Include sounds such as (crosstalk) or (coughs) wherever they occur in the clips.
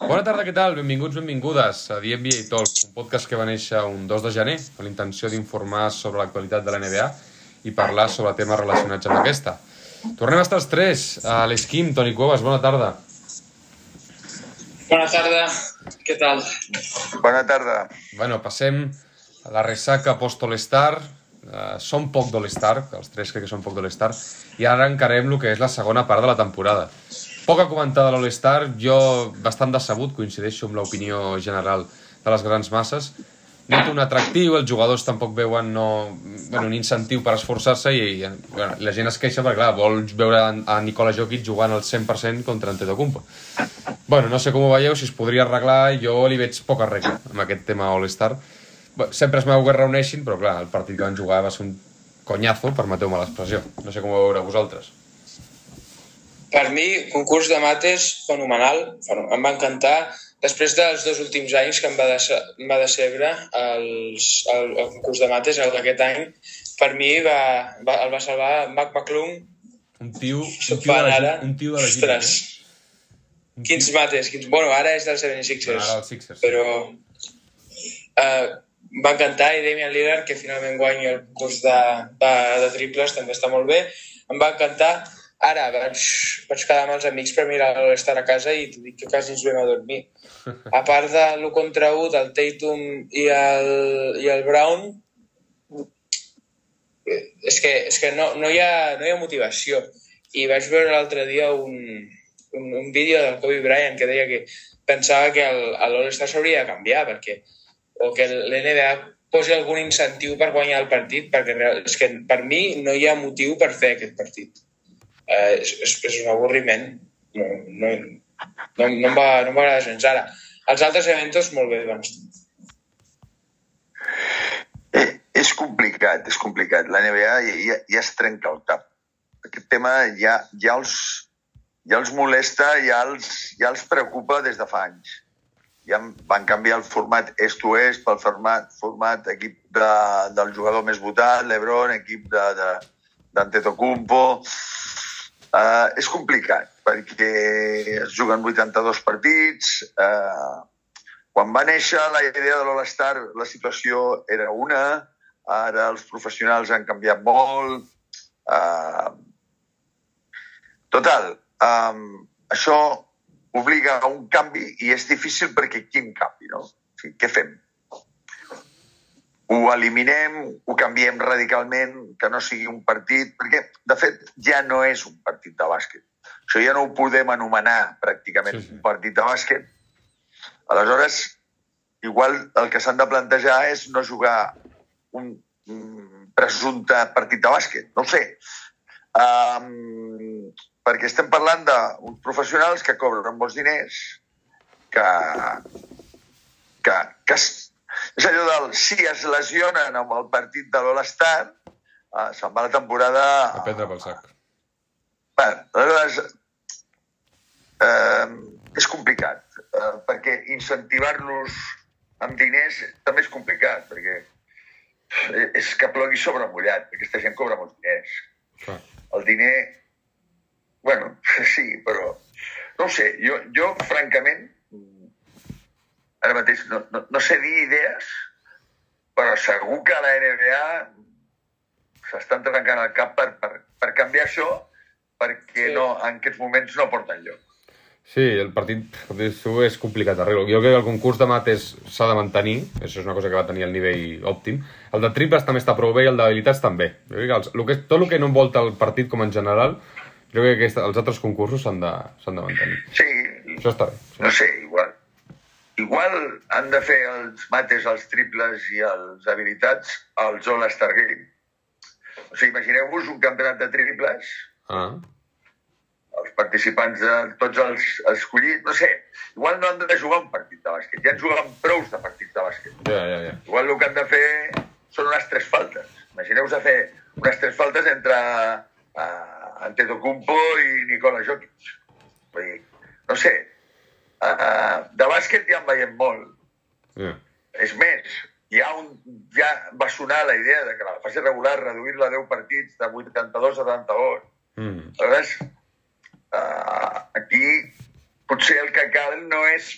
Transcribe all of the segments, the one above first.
Bona tarda, què tal? Benvinguts, benvingudes a The NBA Talk, un podcast que va néixer un 2 de gener amb la intenció d'informar sobre l'actualitat de la NBA i parlar sobre temes relacionats amb aquesta. Tornem a estar els tres. A l'Esquim, Toni Cuevas, bona tarda. Bona tarda, què tal? Bona tarda. Bueno, passem a la ressaca post-All-Star. Uh, som poc d'All-Star, els tres crec que són poc d'All-Star, i ara encarem el que és la segona part de la temporada. Poca comentada de l'All-Star, jo bastant decebut, coincideixo amb l'opinió general de les grans masses. No té un atractiu, els jugadors tampoc veuen no, bueno, un incentiu per esforçar-se i, i bueno, la gent es queixa perquè, clar, vol veure a Nicola Jokic jugant al 100% contra Antetokounmpo. Bueno, no sé com ho veieu, si es podria arreglar, jo li veig poca regla amb aquest tema All-Star. Sempre es veu que reuneixin, però clar, el partit que van jugar va ser un conyazo, permeteu-me l'expressió. No sé com ho veure vosaltres. Per mi, concurs de mates fenomenal, em va encantar. Després dels dos últims anys que em va, dece em va decebre els, el, el concurs de mates, el d'aquest any, per mi va, va, el va salvar Mac McClung. Un tio, un tio, de la, un tio de la Ostres, eh? quins mates. Quins... Bueno, ara és dels 76ers. Ara el Sixers. Però uh, va encantar i Damian Lillard, que finalment guanya el concurs de, de, de triples, també està molt bé. Em va encantar Ara vaig, vaig quedar amb els amics per mirar l'All-Star a casa i t'ho dic que quasi ens vam a dormir. A part de l'1 contra 1 del Tatum i el, i el Brown, és que, és que no, no, hi ha, no hi ha motivació. I vaig veure l'altre dia un, un, un vídeo del Kobe Bryant que deia que pensava que l'All-Star s'hauria de canviar perquè, o que l'NBA posi algun incentiu per guanyar el partit perquè és que per mi no hi ha motiu per fer aquest partit. Eh, és, és, un avorriment. No, no, no, no em va, no em va agradar gens ara. Els altres eventos molt bé van estar. Eh, és complicat, és complicat. La NBA ja, ja es trenca el cap. Aquest tema ja, ja, els, ja els molesta, ja els, ja els preocupa des de fa anys. Ja van canviar el format est-oest pel format, format equip de, del jugador més votat, l'Ebron, equip d'Antetokounmpo. Uh, és complicat, perquè es juguen 82 partits. Uh, quan va néixer la idea de l'All-Star, la situació era una, ara els professionals han canviat molt. Uh, total, um, això obliga a un canvi i és difícil perquè quin canvi, no? O sigui, què fem? Ho eliminem, ho canviem radicalment, que no sigui un partit, perquè, de fet, ja no és un partit de bàsquet. Això ja no ho podem anomenar pràcticament sí, sí. un partit de bàsquet. Aleshores, igual el que s'han de plantejar és no jugar un, un presumpte partit de bàsquet, no ho sé. Um, perquè estem parlant d'uns professionals que cobren molts diners, que, que, que és allò del si es lesionen amb el partit de l'All-Star, uh, se'n va la temporada... A prendre pel sac. Bé, aleshores, uh, és complicat, uh, perquè incentivar-los amb diners també és complicat, perquè és que plogui sobre mullat, perquè aquesta gent cobra molts diners. Clar. El diner... Bueno, (laughs) sí, però... No sé, jo, jo francament, ara mateix no, no, no sé dir idees, però segur que la NBA s'estan trencant el cap per, per, per canviar això perquè sí. no, en aquests moments no porten lloc. Sí, el partit és complicat d'arreglar. Jo crec que el concurs de mates s'ha de mantenir, això és una cosa que va tenir el nivell òptim. El de triples també està prou bé i el d'habilitats també. Jo crec que els, el que, tot el que no envolta el partit com en general, jo crec que aquesta, els altres concursos s'han de, de mantenir. Sí. Això està bé. Sí. No sé, igual. Igual han de fer els mates, els triples i els habilitats All-Star Game. O sigui, imagineu-vos un campionat de triples Ah. els participants de tots els escollits, no sé, igual no han de jugar un partit de bàsquet, ja han jugat prous de partits de bàsquet. Ja, ja, ja. Igual el que han de fer són unes tres faltes. Imagineu-vos a fer unes tres faltes entre uh, Antetokounmpo i Nicola Jokic. Vull dir, no sé, uh, de bàsquet ja en veiem molt. ja. És més, ha un, ja va sonar la idea de que la fase regular reduir-la a 10 partits de 82 a 72. Mm. Aleshores, uh, aquí potser el que cal no és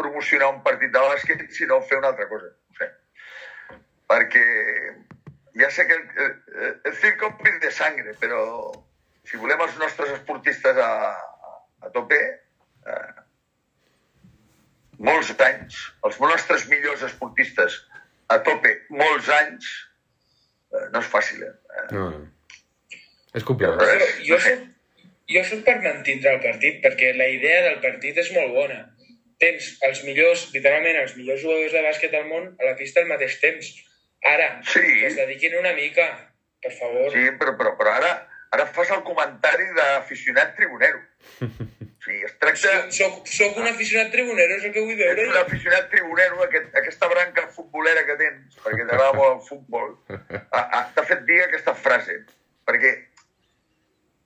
promocionar un partit de bàsquet, sinó fer una altra cosa. No sé. Perquè ja sé que el, el, el circo de sangre, però si volem els nostres esportistes a, a tope, eh, molts anys, els nostres millors esportistes a tope molts anys, eh, no és fàcil. Eh? No. És complicat. Jo, jo, soc, jo soc per mantindre el partit, perquè la idea del partit és molt bona. Tens els millors, literalment, els millors jugadors de bàsquet del món a la pista al mateix temps. Ara, Sí. que es dediquin una mica, per favor. Sí, però, però, però ara, ara fas el comentari d'aficionat tribunero. (laughs) Sí, es tracta... Soc, soc un aficionat tribunero, és el que vull veure. Ets un aficionat tribunero, aquest, aquesta branca futbolera que tens, perquè t'agrada molt el futbol, ha- (laughs) ha- t'ha fet dir aquesta frase. Perquè,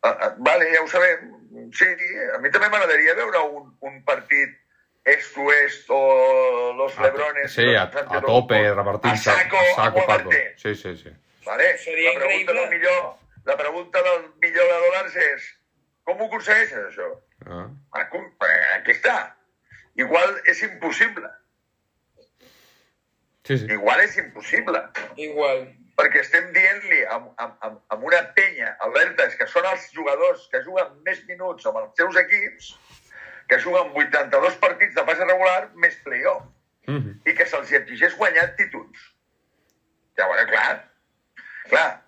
a, a, vale, ja ho sabem, sí, a mi també m'agradaria veure un, un partit est-oest o los lebrones... Ah, Sí, a, a tope, repartint-se. A saco, a saco, a. Sí, sí, sí. Vale? Seria la pregunta increïble. del millor, la pregunta del millor de dòlars és com ho aconsegueixes, això? Ah. Ah? Eh, Aquí està. Igual és impossible. Sí, sí. Igual és impossible. Igual. Perquè estem dient-li amb, amb, amb, amb una penya alertes que són els jugadors que juguen més minuts amb els seus equips, que juguen 82 partits de fase regular més playoff Mm -hmm. i que se'ls exigeix guanyar títols. Llavors, clar, clar,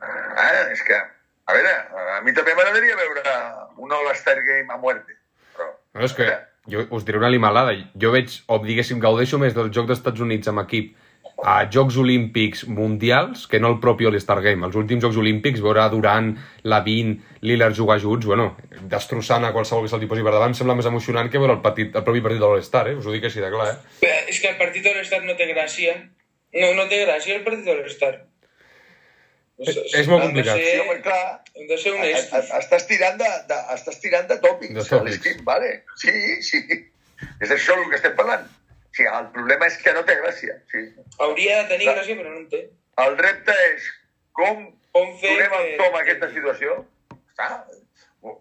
ah, és que, a veure, a mi també m'agradaria veure un All-Star Game a muerte, però... No, és que jo us diré una limalada. Jo veig, o diguéssim, gaudeixo més del joc dels Estats Units amb equip a Jocs Olímpics mundials que no el propi All-Star Game. Els últims Jocs Olímpics, veure Durant, Lavin, Lillard jugar junts, bueno, destrossant a qualsevol que se'l posi per davant, em sembla més emocionant que veure el, petit, el propi partit de l'All-Star, eh? Us ho dic així de clar, eh? És que el partit de l'Estat no té gràcia. No, no té gràcia el partit de l'Estat. És- és molt Han de complicat. ser- Sí, home, clar, Hem de ser honestos. a- estàs tirant de, de, estàs tirant de tòpics, De tòpics. vale? Sí, sí, és això el que estem parlant. Sí, el problema és que no té gràcia. Sí. Hauria de tenir gràcia, però no en té. El repte és com Com fer donem el tom a aquesta situació. Està.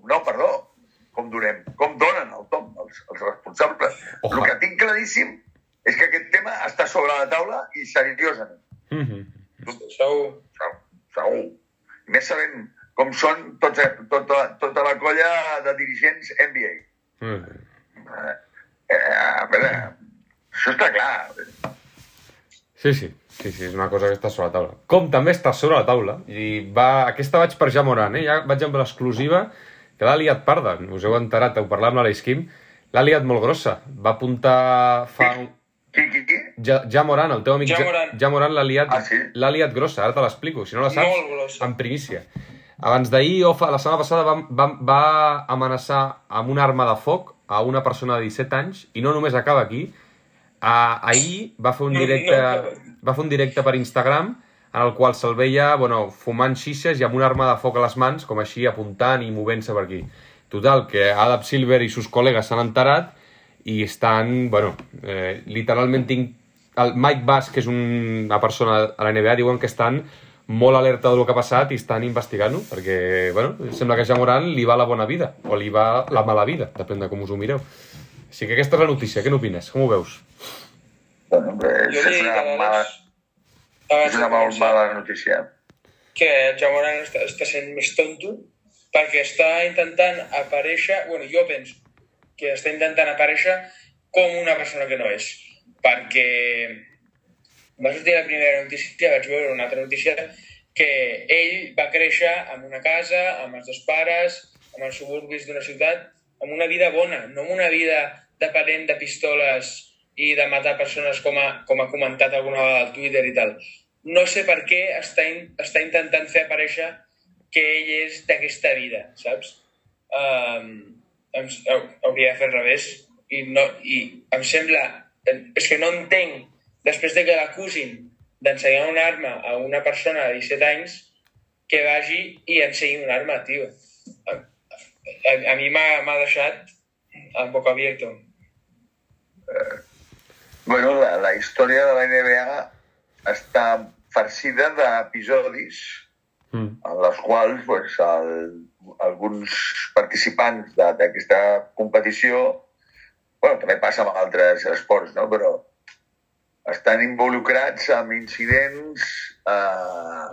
No, perdó. Com donem? Com donen el tom els, els responsables? Ojalà. El que tinc claríssim és que aquest tema està sobre la taula i seriosament. Mm -hmm. Segur. Segur. segur. I més sabent com són tots, tota, tota la colla de dirigents NBA. Mm. Eh, a veure, això està clar. Sí, sí, sí, sí, és una cosa que està sobre la taula. Com també està sobre la taula, i va... aquesta vaig per ja Moran, eh? ja vaig amb l'exclusiva, que l'ha liat parda, us heu enterat, heu parlat amb l'Aleix Kim, l'ha liat molt grossa, va apuntar fa... Un... Qui, qui, qui? Ja, ja Moran, el teu amic Ja Moran. ja Moran l'ha liat, Ah, sí? liat grossa, ara te l'explico, si no la saps, en primícia. Abans d'ahir, o fa, la setmana passada, va, va, va amenaçar amb una arma de foc a una persona de 17 anys, i no només acaba aquí, Uh, ahir va fer un directe, va fer un directe per Instagram en el qual se'l veia bueno, fumant xixes i amb una arma de foc a les mans, com així apuntant i movent-se per aquí. Total, que Adam Silver i sus col·legues s'han enterat i estan, bueno, eh, literalment tinc... El Mike Bass, que és un, una persona a la NBA, diuen que estan molt alerta del que ha passat i estan investigant-ho, perquè, bueno, sembla que a Jamoran li va la bona vida, o li va la mala vida, depèn de com us ho mireu. Així que aquesta és la notícia, què n'opines? Com ho veus? Bueno, és, dic una mala, és una molt mala notícia. que el Jamoran està, està sent més tonto perquè està intentant aparèixer... bueno, jo penso que està intentant aparèixer com una persona que no és. Perquè va sortir la primera notícia, vaig veure una altra notícia, que ell va créixer en una casa, amb els dos pares, amb els suburbis d'una ciutat, amb una vida bona, no amb una vida de parent de pistoles i de matar persones com ha, com ha comentat alguna vegada al Twitter i tal. No sé per què està, in, està intentant fer aparèixer que ell és d'aquesta vida, saps? Um, em, hauria de fer al revés. I, no, I em sembla... És que no entenc, després de que l'acusin d'ensenyar una arma a una persona de 17 anys, que vagi i ensenyi una arma, tio. A, a, a mi m'ha m'ha deixat en boca abierto. Bueno, la, la història de la NBA està farcida d'episodis Mm. en les quals pues, el, alguns participants de- d'aquesta competició, bueno, també passa amb altres esports, no? però estan involucrats amb incidents eh,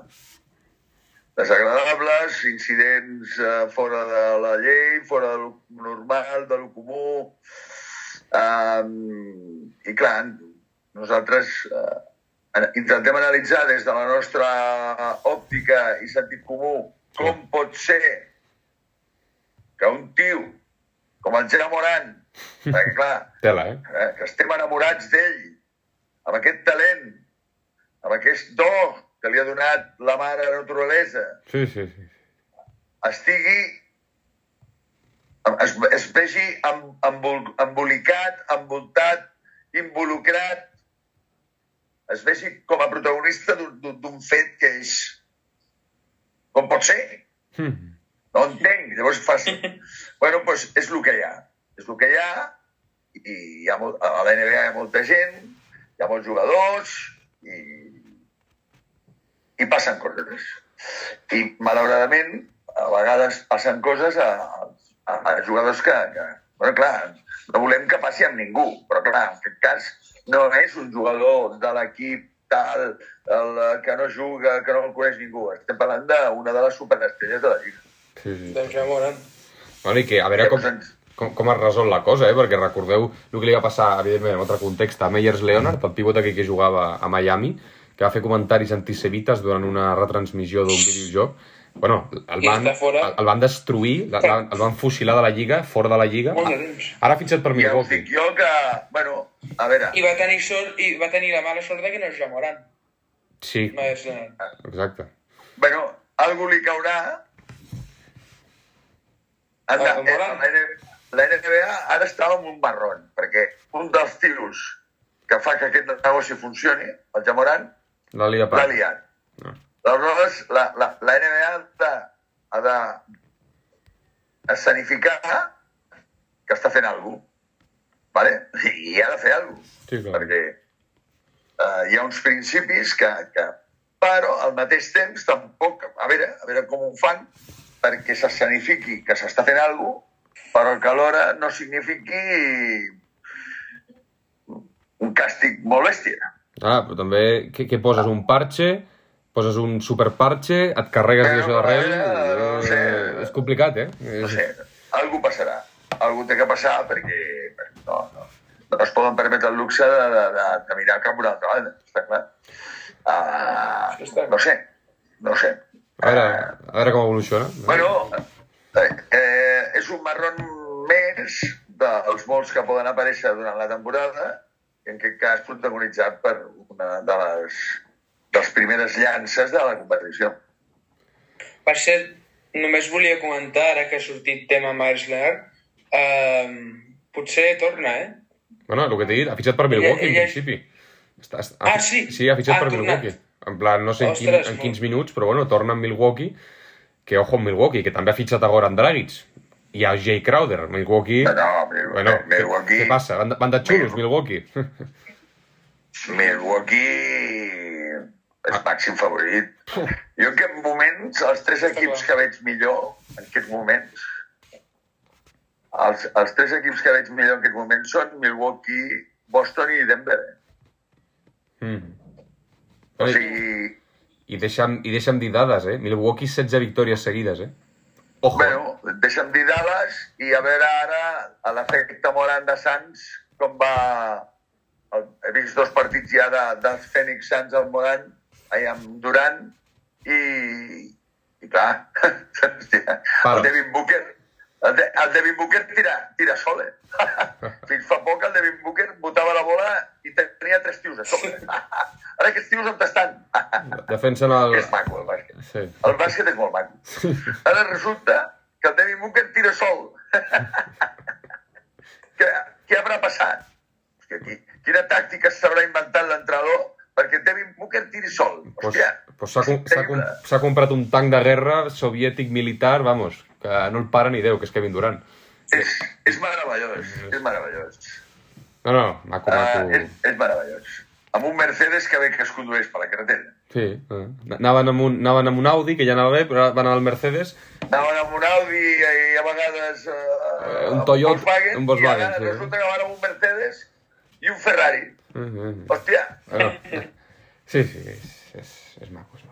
desagradables, incidents eh, fora de la llei, fora del normal, de lo comú. Um, I clar, nosaltres eh, intentem analitzar des de la nostra òptica i sentit comú com pot ser que un tio com el Gerard Moran, perquè clar, Tela, eh? eh, que estem enamorats d'ell, amb aquest talent, amb aquest do que li ha donat la mare naturalesa, Sí, sí, sí. estigui es, es vegi em- embol, embolicat, envoltat, involucrat, es vegi com a protagonista d'un fet que és... Com pot ser? Mm. No entenc, llavors fas... bueno, doncs és el que hi ha. És el que hi ha i hi ha molt, a la NBA hi ha molta gent, hi ha molts jugadors i, i passen coses. I, malauradament, a vegades passen coses a, a, a jugadors que, que... Bueno, clar, no volem que passi amb ningú, però clar, en aquest cas no és un jugador de l'equip tal, el que no juga, que no el coneix ningú. Estem parlant d'una de les superestrelles de la Lliga. sí, sí. Doncs ja moren. Bueno, i que, a veure com, Llavors, com, com es resol la cosa, eh? Perquè recordeu el que li va passar, evidentment, en altre context, a Meyers Leonard, el pivot aquell que jugava a Miami, que va fer comentaris antisemites durant una retransmissió d'un videojoc. Bueno, el van, fora. el, el van destruir, el, van- el van fusilar de la Lliga, fora de la Lliga. Temps. Ara ha fitxat per Ja Milwaukee. dic jo que, bueno, a veure, I va tenir sort, i va tenir la mala sort de que no és ja moran. Sí, No és... eh, exacte. bueno, algú li caurà. En la, Ah. La, NBA ara estava en un marrón, perquè un dels tios que fa que aquest negoci funcioni, el Jamoran, l'ha liat. No. Aleshores, la, la, la NBA ha de, ha de escenificar que està fent alguna cosa. Vale? I ha de fer alguna cosa. Sí, clar. perquè eh, hi ha uns principis que, que... Però, al mateix temps, tampoc... A veure, a veure com ho fan perquè s'escenifiqui que s'està fent alguna cosa, però que alhora no signifiqui un càstig molt bèstia. Ah, però també, què, què poses? Un parche, poses un superparche, et carregues Bueno, això d'arrel... no sé. eh, és complicat, eh? No sé, algú passarà. Algú té que passar perquè perquè no, no, no es poden permetre el luxe de, de, de, de mirar cap a una altra banda, està clar. Uh, no sé, no sé. A veure, a veure com evoluciona. Bueno, eh, és un marrón més dels molts que poden aparèixer durant la temporada, en aquest cas protagonitzat per una de les, de les primeres llances de la competició. Per cert, només volia comentar, ara que ha sortit tema Miles Leonard, eh, potser torna, eh? Bueno, el que t'he dit, ha fitxat per Milwaukee, ella- en principi. Està, està, Ah, sí? Sí, ha fitxat Ha per tornat. Milwaukee. En plan, no sé en, quin, Ostres, en molt. quins minuts, però bueno, torna amb Milwaukee, que ojo amb Milwaukee, que també ha fitxat a Goran Dragic. I a Jay Crowder, Milwaukee... No, Mil- bueno, Milwaukee- què, què passa? Van van de xulos, Milwaukee. (laughs) Milwaukee és màxim favorit. Jo en aquests moments, els tres equips que veig millor, en aquests moments, els, els tres equips que veig millor en aquests moments són Milwaukee, Boston i Denver. O Oi, sigui, I deixa'm, I deixa'm dir dades, eh? Milwaukee 16 victòries seguides, eh? Ojo. bueno, deixa'm dir dades i a veure ara a l'efecte Moran de Sants com va... El, he vist dos partits ja de, dels Phoenix Suns al Moran, allà amb Durant, i, i clar, (laughs) el Devin Booker, el, de, el Devin Booker tira, tira sol, eh? (laughs) Fins fa poc el Devin Booker botava la bola i tenia tres tios a sobre. Ara aquests tios on estan? Defensen el... és maco el bàsquet. Sí. El bàsquet és molt maco. (laughs) Ara resulta que el Devin Booker tira sol. (laughs) què, què haurà passat? Hòstia, qui, quina tàctica s'haurà inventat l'entrenador perquè Devin Booker tiri sol? Pues, Hòstia, pues com, s'ha com, comprat un tanc de guerra soviètic militar, vamos, que no el para ni Déu, que és Kevin Durant. és, és meravellós, és meravellós. No, no, maco, Uh, maco. és, és meravellós. amb un Mercedes que bé que es condueix per la carretera. Sí, eh. anaven, amb un, anaven amb un Audi, que ja anava bé, però van al Mercedes. Anaven amb un Audi i a vegades eh, Eh, un Toyota, Volkswagen, un Volkswagen, i ara sí. resulta que van amb un Mercedes i un Ferrari. Uh -huh. Hòstia, Bueno, sí, sí, és, és, és maco, és maco.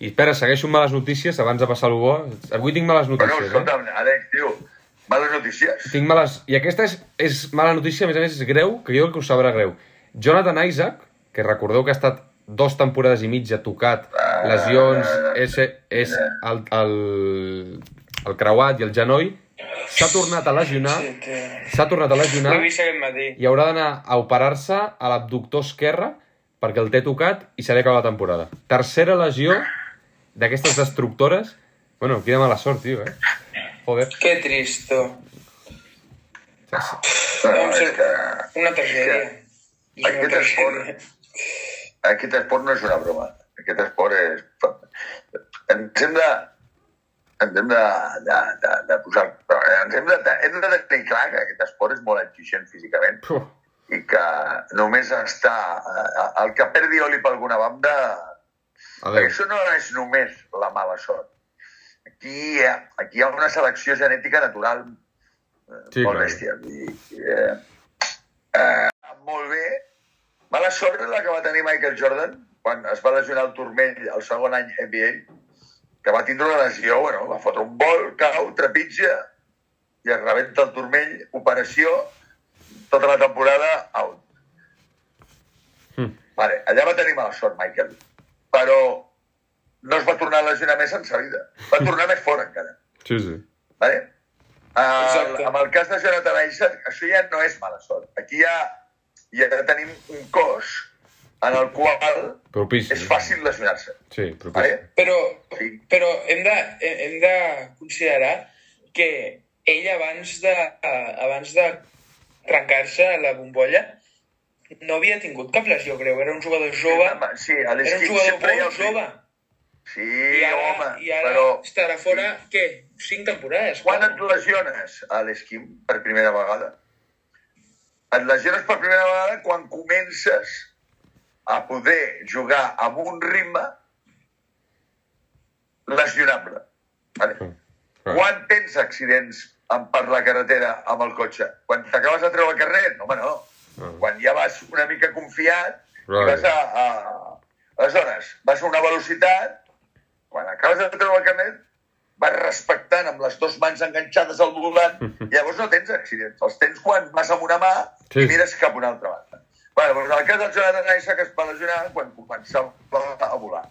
I espera, segueixo amb males notícies abans de passar el bo. Avui tinc males bueno, notícies, eh? Àlex, tio, males notícies. Tinc males... I aquesta és, és mala notícia, a més a més és greu, que jo crec que us sabrà greu. Jonathan Isaac, que recordeu que ha estat dos temporades i mitja tocat, lesions, és, és el, el, el creuat i el genoll, s'ha tornat a lesionar, s'ha tornat a lesionar i haurà d'anar a operar-se a l'abductor esquerre perquè el té tocat i se li acaba la temporada. Tercera lesió d'aquestes destructores. Bueno, quina mala sort, tio, eh? Joder. Que tristo. No, Em és sembla- que Una tragèdia. Aquest esport, aquest esport no és una broma. Aquest esport és... Ens hem de, ens hem de, de, de, de posar... Ens hem de, hem de tenir clar que aquest esport és molt exigent físicament Puh. i que només està... eh, El que perdi oli per alguna banda... Adéu. Perquè això no és només la mala sort. Aquí, hi ha- aquí hi ha una selecció genètica natural eh, Sí, molt clar. bèstia. I, eh, eh, molt bé. Mala sort la que va tenir Michael Jordan quan es va lesionar el turmell el segon any NBA, que va tindre una lesió, bueno, va fotre un vol, cau, trepitja, i es rebenta el turmell, operació, tota la temporada out. Mm. Vale, allà va tenir mala sort, Michael. Però no es va tornar a lesionar més en sa vida. Va (laughs) tornar més fort, encara. Sí, sí. Vale? Exacte. amb el cas de Jonathan Isaac, això ja no és mala sort. Aquí ja, ja tenim un cos en el qual Propici. és fàcil lesionar-se. Sí, propici. Vale? Però, Sí. però hem, de, hem de considerar que ell abans de, abans de trencar-se la bombolla no havia tingut cap lesió greu. Era un jugador jove, Sí, a era un jugador molt jove. Sí, I ara, home, i ara però estarà fora, què? Cinc temporades? quan et lesiones a l'esquim per primera vegada? Et lesiones per primera vegada quan comences a poder jugar amb un ritme lesionable. Vale? Ah. Quan tens accidents en- per la carretera amb el cotxe? Quan t'acabes de treure el carnet? No, home, no. Ah. Quan ja vas una mica confiat i Right. vas a, a... Aleshores, vas a una velocitat, quan acabes de treure el carnet, vas respectant amb les dues mans enganxades al volant, i llavors no tens accidents. Els tens quan vas amb una mà Sí. i mires cap a una altra banda. Bueno, doncs en el cas del Jonathan Isaac es va lesionar quan començava a volar.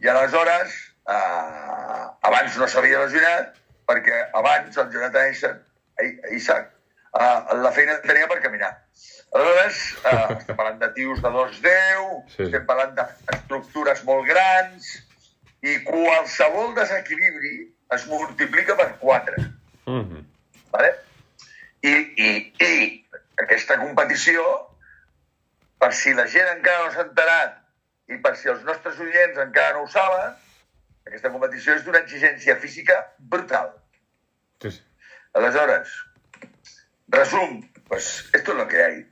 I aleshores, eh, abans no s'havia lesionat, perquè abans el Jonathan Isaac, I- Isaac eh, la feina tenia per caminar. Aleshores, eh, (laughs) estem parlant de tios de 2'10, Sí. estem parlant d'estructures molt grans, i qualsevol desequilibri es multiplica per 4. Mhm. Vale? I, i, I aquesta competició, per si la gent encara no s'ha enterat i per si els nostres oients encara no ho saben, aquesta competició és d'una exigència física brutal. Sí, sí. Aleshores, resum, pues esto es lo que hay.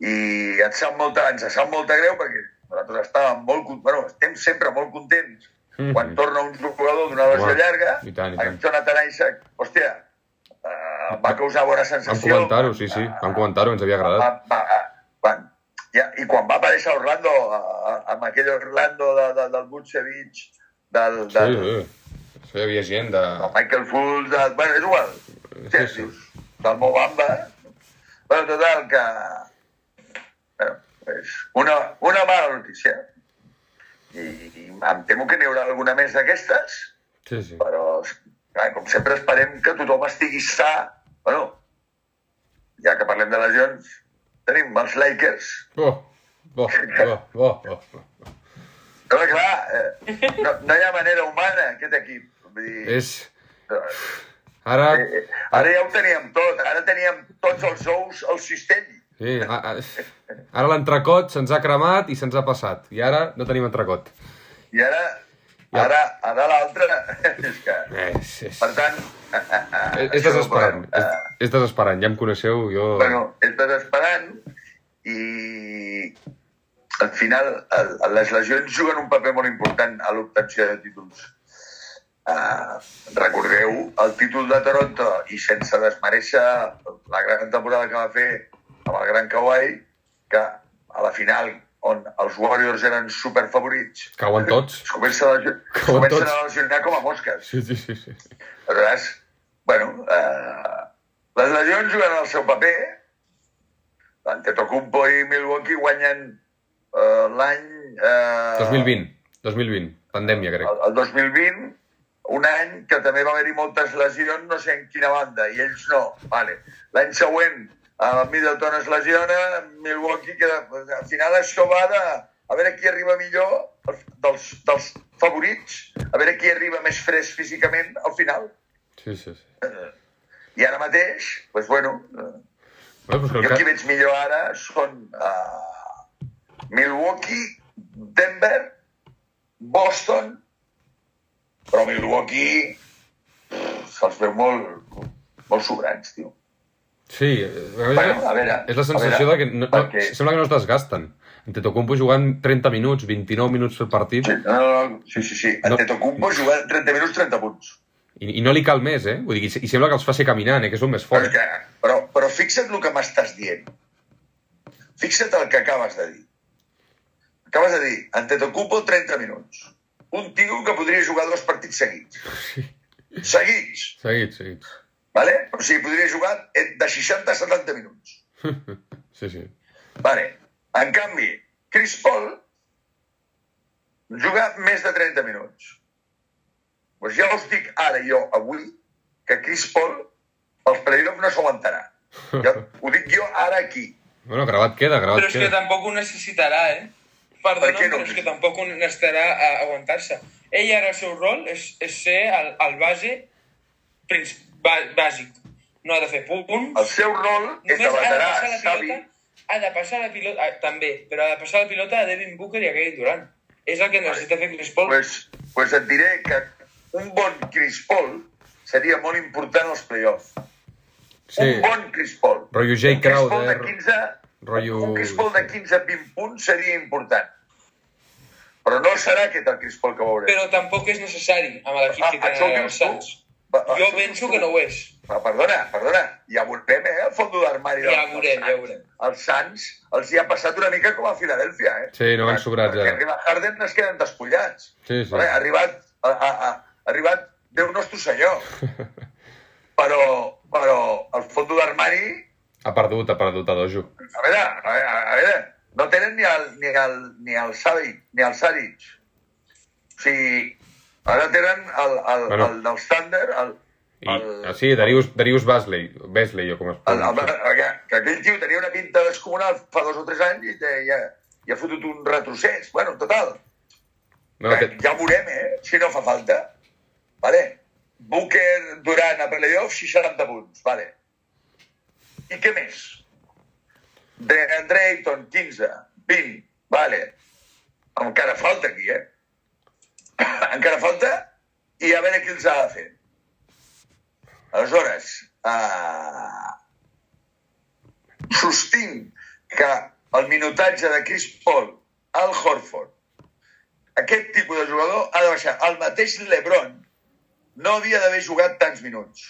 I et sap molta, ens sap molta greu perquè nosaltres estàvem molt, bueno, estem sempre molt contents Mhm. quan torna un jugador d'una lesió llarga, i tant, i en tant. Jonathan Isaac, hòstia, uh, va causar bona Vam sensació. comentar-ho, sí, sí. Vam comentar-ho, ens havia agradat. Va, va, va, ja, I quan va aparèixer Orlando, a- a- amb aquell Orlando de, de, del Vucevic, del, Sí, del, sí. Això hi havia gent de... del Michael Fultz, de, bueno, és igual, Sí, sí, sí. Del Mobamba. Bueno, total, que... Bueno, pues, una, una mala notícia. I, i em temo que n'hi haurà alguna més d'aquestes, Sí, sí. però, clar, com sempre, esperem que tothom estigui sa. Bueno, ja que parlem de lesions, tenim els Lakers. Bo, bo, bo, bo, bo. Però, clar, eh, no, no hi ha manera humana, aquest equip. Vull dir, És... Ara... eh, eh, ara ja ho teníem tot, ara teníem tots els ous al cistell. Sí, a, a, ara l'entrecot se'ns ha cremat i se'ns ha passat. I ara no tenim entrecot. I ara, ara, ara l'altre, (laughs) és que... És, és, Per tant... és, és desesperant. Bueno, És, és desesperant. Ja em coneixeu, jo... bueno, és desesperant i final el, les lesions juguen un paper molt important a l'obtenció de títols. Uh, recordeu el títol de Toronto i sense desmereixer la gran temporada que va fer amb el Gran Kawhi, que a la final on els Warriors eren superfavorits. Cauen tots. Es comencen a, es comencen a lesionar com a mosques. Sí, sí, sí. sí. Aleshores, bueno, eh, les lesions juguen el seu paper. Antetokounmpo i Milwaukee guanyen eh, l'any... Eh, 2020, 2020, pandèmia, crec. El, el 2020, un any que també va haver-hi moltes lesions, no sé en quina banda, i ells no. Vale. L'any següent, el Middleton es lesiona, Milwaukee queda... Al final això va de... A veure qui arriba millor dels, dels favorits, a veure qui arriba més fresc físicament al final. Sí, sí, sí. Eh, I ara mateix, doncs, bueno, eh, Bueno, pues jo qui veig millor ara són uh, Milwaukee, Denver, Boston, però Milwaukee se'ls veu molt, molt sobrats, tio. Sí, eh, Bueno, a veure, és la sensació a veure, de que no, no, perquè- sembla que no es desgasten. Antetokounmpo jugant 30 minuts, 29 minuts per partit, Sí, no, no, no, sí, sí, sí. No. Antetokounmpo juga 30 minuts, 30 punts. i, i no li cal més, eh? Vull dir, i sembla que els faci caminant, eh? Que és el més Però, fort. és que, però, però fixa't el que m'estàs dient. Fixa't el que acabes de dir. Acabes de dir, Antetokounmpo 30 minuts. Un tio que podria jugar dos partits seguits. Seguits. Seguits, seguits. Vale? O sigui, podria jugar de 60 a 70 minuts. (laughs) Sí, sí. Vale. En canvi, Chris Paul juga més de 30 minuts. Pues ja us dic ara jo, avui, que Chris Paul els playoffs no s'aguantarà. Ja, (laughs) ho dic jo ara aquí. Bueno, gravat queda, gravat Però és que queda. tampoc ho necessitarà, eh? Perdona, Per què no? però és que tampoc necessitarà a aguantar-se. Ell ara el seu rol és, és ser el, el base bàsic. No ha de fer punts, El seu rol és de només ha de veterà, pilota, ha de passar la pilota, ah, també, però ha de passar la pilota a Devin Booker i a Kevin Durant. És el que necessita fer Chris Paul. pues, pues et diré que un bon Chris Paul seria molt important als playoffs. Sí, Un bon Chris Paul. rotllo Jay Un Chris Paul de Crowder, 15, rotllo... un Chris Paul de 15-20 punts seria important. Però no serà aquest el Chris Paul que veurem. Però tampoc és necessari amb l'equip Ah, que ho tenen els? Sants. Va, va, Jo ho penso que no ho és. Però perdona, perdona, ja veurem, eh, el fons d'armari Ja dels- veurem, ja Suns. veurem. Els Sants els hi ha passat una mica com a Filadèlfia, eh? Sí, no van sobrats, Perquè ara. arriba Harden es queden despullats. Sí, sí. Ha arribat, ha, ha, ha, ha arribat Déu nostre senyor. (laughs) però, però el fons d'armari, Ha perdut, ha perdut a Dojo. a veure, a veure, a veure, no tenen ni el, ni el, ni el Savic, ni el Saric. O sigui, ara tenen el, el, Bueno. el del Thunder, el, el, ah, sí, Darius, Darius Basley, Basley, o com es pronuncia. que, que aquell tio tenia una pinta descomunal fa dos o tres anys i, te, i, ha, i ha fotut un retrocés. Bueno, total, No, que, té... ja veurem, eh? Si no fa falta. Vale? Booker durant a playoff, 60 punts. Vale. I què més? DeAndre Ayton, 15, 20. Vale. Encara falta aquí, eh? (coughs) Encara falta i a veure qui els ha de fer. Aleshores, uh, sostinc que el minutatge de Chris Paul, Al Horford, aquest tipus de jugador ha de baixar. El mateix LeBron no havia d'haver jugat tants minuts.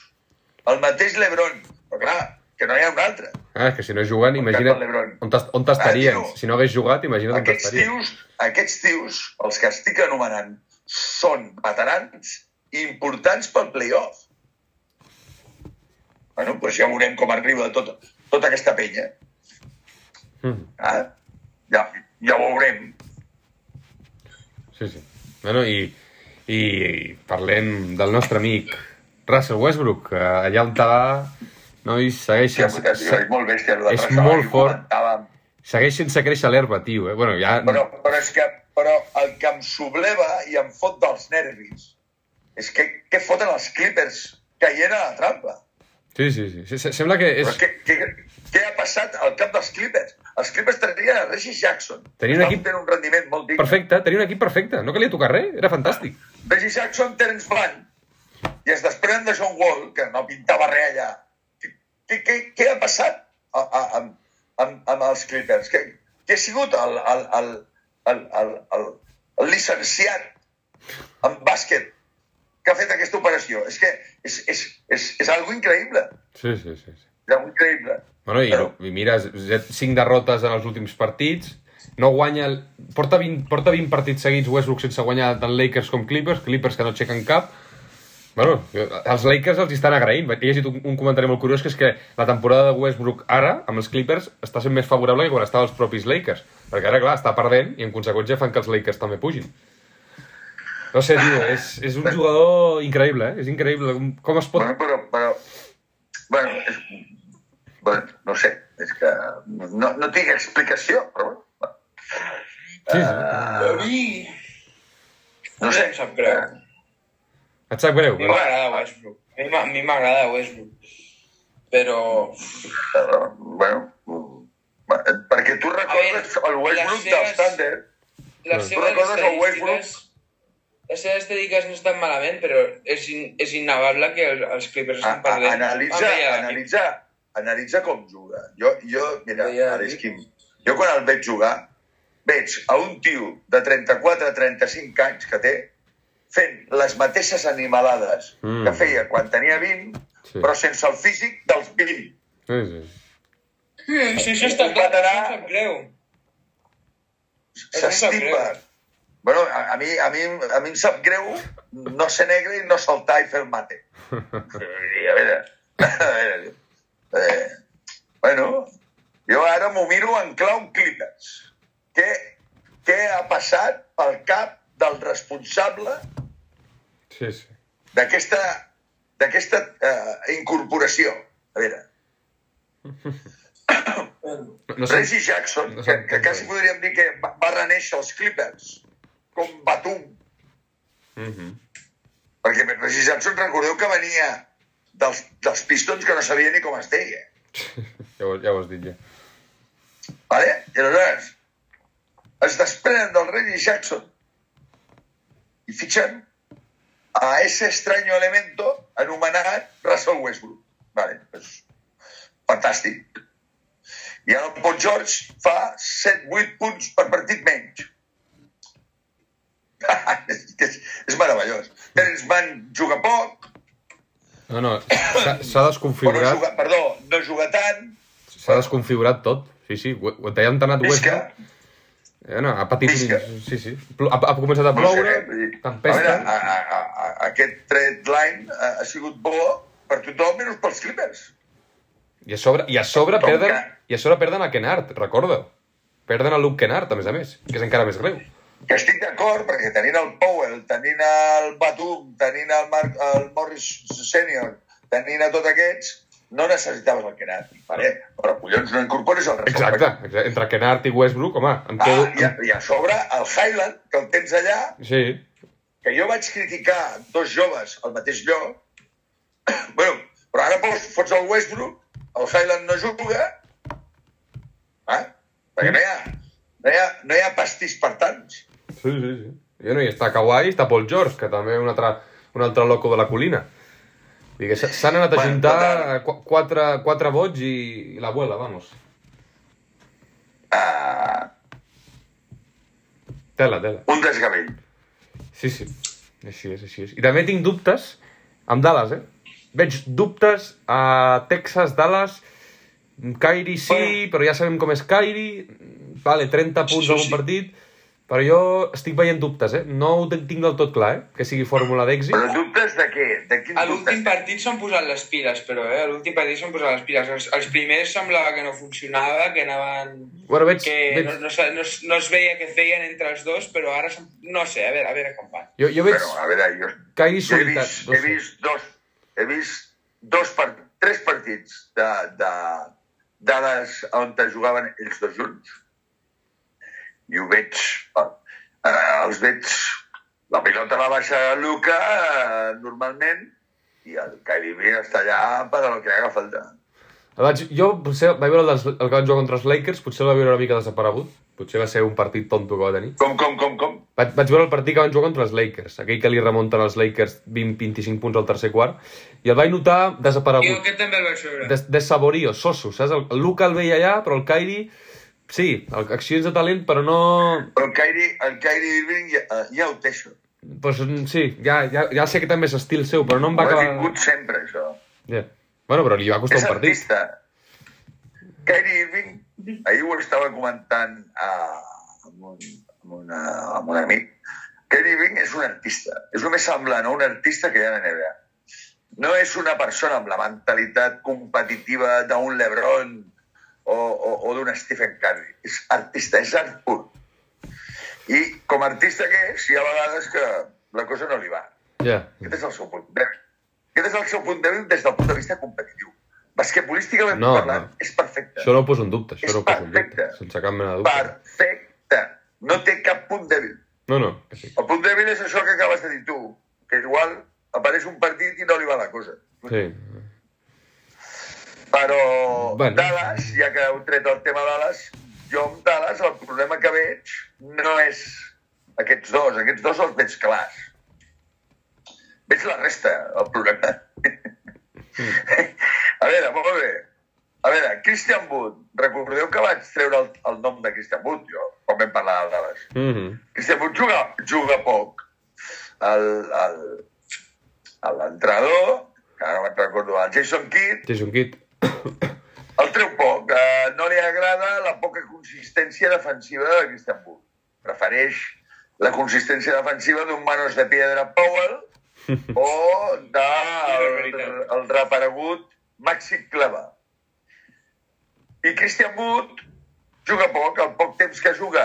El mateix LeBron. Però clar, que no hi ha un altre. Ah, és que si no juguen, imagina't on t'est- on t'estarien. Ah. Si no hagués jugat, imagina't on t'estarien. tios, aquests tios, els que estic anomenant, són veterans importants pel playoff. Bueno, doncs ja veurem com arriba tot, tota aquesta penya. Mm. Ah? Ja, ja ho veurem. Sí, sí. Bueno, i, i parlem del nostre amic Russell Westbrook, que allà on va, nois, segueix Sí, tio, és molt bèstia. el de és Russell, molt fort. segueix sense créixer l'herba, tio. Eh? Bueno, ja... Però, però és que però el que em subleva i em fot dels nervis és que què foten els Clippers caient a la trampa. Sí, sí, sí. Se- Sembla que és... Però què, què, què ha passat al cap dels Clippers? Els Clippers tenien a Reggie Jackson. Tenien un equip- fent un rendiment molt digne. Perfecte, tenia un equip perfecte. No calia tocar res, era fantàstic. Reggie Jackson, Terence Mann, i es desprenen de John Wall, que no pintava res allà. Què, què, què, ha passat a, a, amb, amb, amb els Clippers? Què, què ha sigut el, el, el, el, el, el, el licenciat en bàsquet que ha fet aquesta operació. És que és, és, és, és algo increïble. Sí, sí, sí. sí. És algo increïble. Bueno, i, Però- i mira, cinc derrotes en els últims partits, no guanya... El... Porta, 20, porta 20 partits seguits Westbrook sense guanyar tant Lakers com Clippers, Clippers que no aixequen cap. Bueno, els Lakers els estan agraint. He llegit un, un comentari molt curiós que és que la temporada de Westbrook ara, amb els Clippers, està sent més favorable que quan estava els propis Lakers. Perquè ara, clar, està perdent i en conseqüència fan que els Lakers també pugin. No sé, tio, és, és un jugador increïble, eh? És increïble. Com, es pot... Bueno, però, però, bueno, és, bueno, no sé, és que no, no tinc explicació, però bueno. Sí, sí. A mi... No sé. Em sap greu. Et sap greu? A mi m'agrada Westbrook. A mi m'agrada Westbrook. Però... Però, bueno, perquè tu recordes el Westbrook dels seves- Thunder, Les Tu seves recordes el estadístiques... Les seves estadístiques no estan malament, però és, in, és innegable que els, els Clippers estan a, perdent. analitza, veure analitza, analitza com juga. Jo, jo mira, Alex l'equip. Kim, jo quan el veig jugar, veig a un tio de 34-35 anys que té fent les mateixes animalades Mm. que feia quan tenia 20, Sí. però sense el físic dels 20. Sí, sí. Sí, sí, sí, està Un clar, veterà. això em sap greu. Això S'estima. Bueno, a, a, mi, a, mi, a mi em sap greu no ser negre i no saltar i fer el mate. I a veure, a veure, eh, bueno, jo ara m'ho miro en clau Clippers. Què, què ha passat pel cap del responsable Sí, sí. d'aquesta d'aquesta eh, incorporació? A veure, No, sé. Reggie Jackson, no que, sé. que quasi podríem dir que va, va reneixer els Clippers com Batum, Mhm. perquè Reggie Jackson recordeu que venia dels, dels Pistons que no sabia ni com es deia. (laughs) Ja, ho, ja ho has dit, ja. Vale? I aleshores es desprenen del Reggie Jackson i fitxen a ese extraño elemento anomenat Russell Westbrook. Vale, pues, fantàstic. I ara el Paul George fa 7-8 punts per partit menys. (laughs) és, és, és meravellós. Terence Mann juga poc, No, no, s'ha o no desconfigurat, juga, perdó, no juga tant, s'ha desconfigurat tot. Sí, sí, ho, ho t'ha entenat. Westbrook. Eh, no, ha patit... Visca. Sí, sí. Ha, ha començat a ploure, vull dir, a tempesta... veure, a, a, a, aquest trade line ha, ha sigut bo per tothom, menys pels Clippers. I a sobre, i a sobre Tom perden, Ca- i a sobre perden a Kennard, recorda. Perden a Luke Kennard, a més a més, que és encara més greu. Que estic d'acord, perquè tenint el Powell, tenint el Batum, tenint el, Mark, el Morris Senior, tenint a tots aquests, no necessitaves el Kenat. Vale? Però, collons, no incorporis el rest. Exacte, exacte. entre Kennard i Westbrook, home, quedo... Ah, i, a, I a sobre, el Highland, que el tens allà, Sí, que jo vaig criticar dos joves al mateix lloc, (coughs) bueno, però ara pos, fots el Westbrook, el Highland no juga, eh? perquè no hi ha, no hi ha, no hi ha pastís per tants. sí, sí. sí. I, bueno, i està Kawhi està Paul George, que també un altre, un altre loco de la colina. Vull dir que s- s'han anat a Bueno, juntar quatre, quatre vots i, i l'abuela, vamos. Uh, Tela, tela. un desgavell. Sí, sí. Així és, així és. I també tinc dubtes amb Dallas, eh? Veig dubtes a Texas, Dallas, Kyrie sí, Bueno. però ja sabem com és Kyrie, vale, 30 punts Sí, en un sí. partit, però jo estic veient dubtes, eh? No ho tinc del tot clar, eh? Que sigui fórmula d'èxit. Però dubtes de què? De quins A l'últim partit s'han posat les piles, però, eh? A l'últim partit s'han posat les piles. Els, els primers semblava que no funcionava, que anaven... Bueno, veig, Que veig, no, no, no, es- no es veia què feien entre els dos, però ara... No sé, a veure, a veure com van. jo, jo veig Bueno, a veure, jo, Kyrie jo he solitat. vist, No he sé. vist dos, he vist dos part, tres partits de, de Dallas on jugaven ells dos junts i ho veig, eh, els veig, la pilota la baixa Luca eh, normalment i el Kyrie Irving està allà per al que haga falta. El vaig, jo potser vaig veure el, el que van jugar contra els Lakers, potser el vaig veure una mica desaparegut. Potser va ser un partit tonto que va tenir. Com, com, com, com? Vaig, vaig veure el partit que van jugar contra els Lakers, aquell que li remunten els Lakers 20-25 punts al tercer quart, i el vaig notar desaparegut. Jo aquest també el vaig veure. Des, desaborio, soso, saps? El, el Luca el veia allà, però el Kyrie Sí, accions de talent, però no... Però el Kyrie, el Kyrie Irving ja, eh, ja ho té, això. Pues, mm, sí, ja, ja, ja sé que també és estil seu, però no em va Ho ha acabar... tingut sempre, això. Ja. Bueno, però li va costar És un partit. artista. Kyrie Irving, ahir ho estava comentant a, amb, un, amb, una, amb un amic. Kyrie Irving és un artista. És el més semblant a un artista que hi ha a la NBA. No és una persona amb la mentalitat competitiva d'un LeBron o, o, o d'un Stephen Curry. És artista, és art pur. I com a artista que és, hi ha vegades que la cosa no li va. Ja. Aquest és el seu punt dèbil. Aquest és el seu punt dèbil des del punt de vista competitiu. Basquetbolísticament No, parlant, no. és perfecte. Això no ho poso en dubte, això És no ho poso en dubte, perfecte. sense cap mena de dubte. Perfecte. No té cap punt dèbil. No, no, que sí. El punt dèbil és això que acabes de dir tu, que igual apareix un partit i no li va la cosa. Sí. Però Bueno. Dallas, ja que heu tret el tema Dallas, jo amb Dallas el problema que veig no és aquests dos, aquests dos els veig clars. Veig la resta, el problema. (laughs) A veure, molt bé. A veure, Christian Wood. Recordeu que vaig treure el, el nom de Christian Wood, jo, quan vam parlar de Dallas. Mm -hmm. Christian Wood juga, juga poc. L'entrenador, ara no me'n recordo, el Jason Kidd, Jason Kidd. El treu poc. Eh, no li agrada la poca consistència defensiva de Christian Wood. Prefereix la consistència defensiva d'un manos de piedra Powell o del el reparegut Maxi Cleva. I Christian Wood juga poc, el poc temps que juga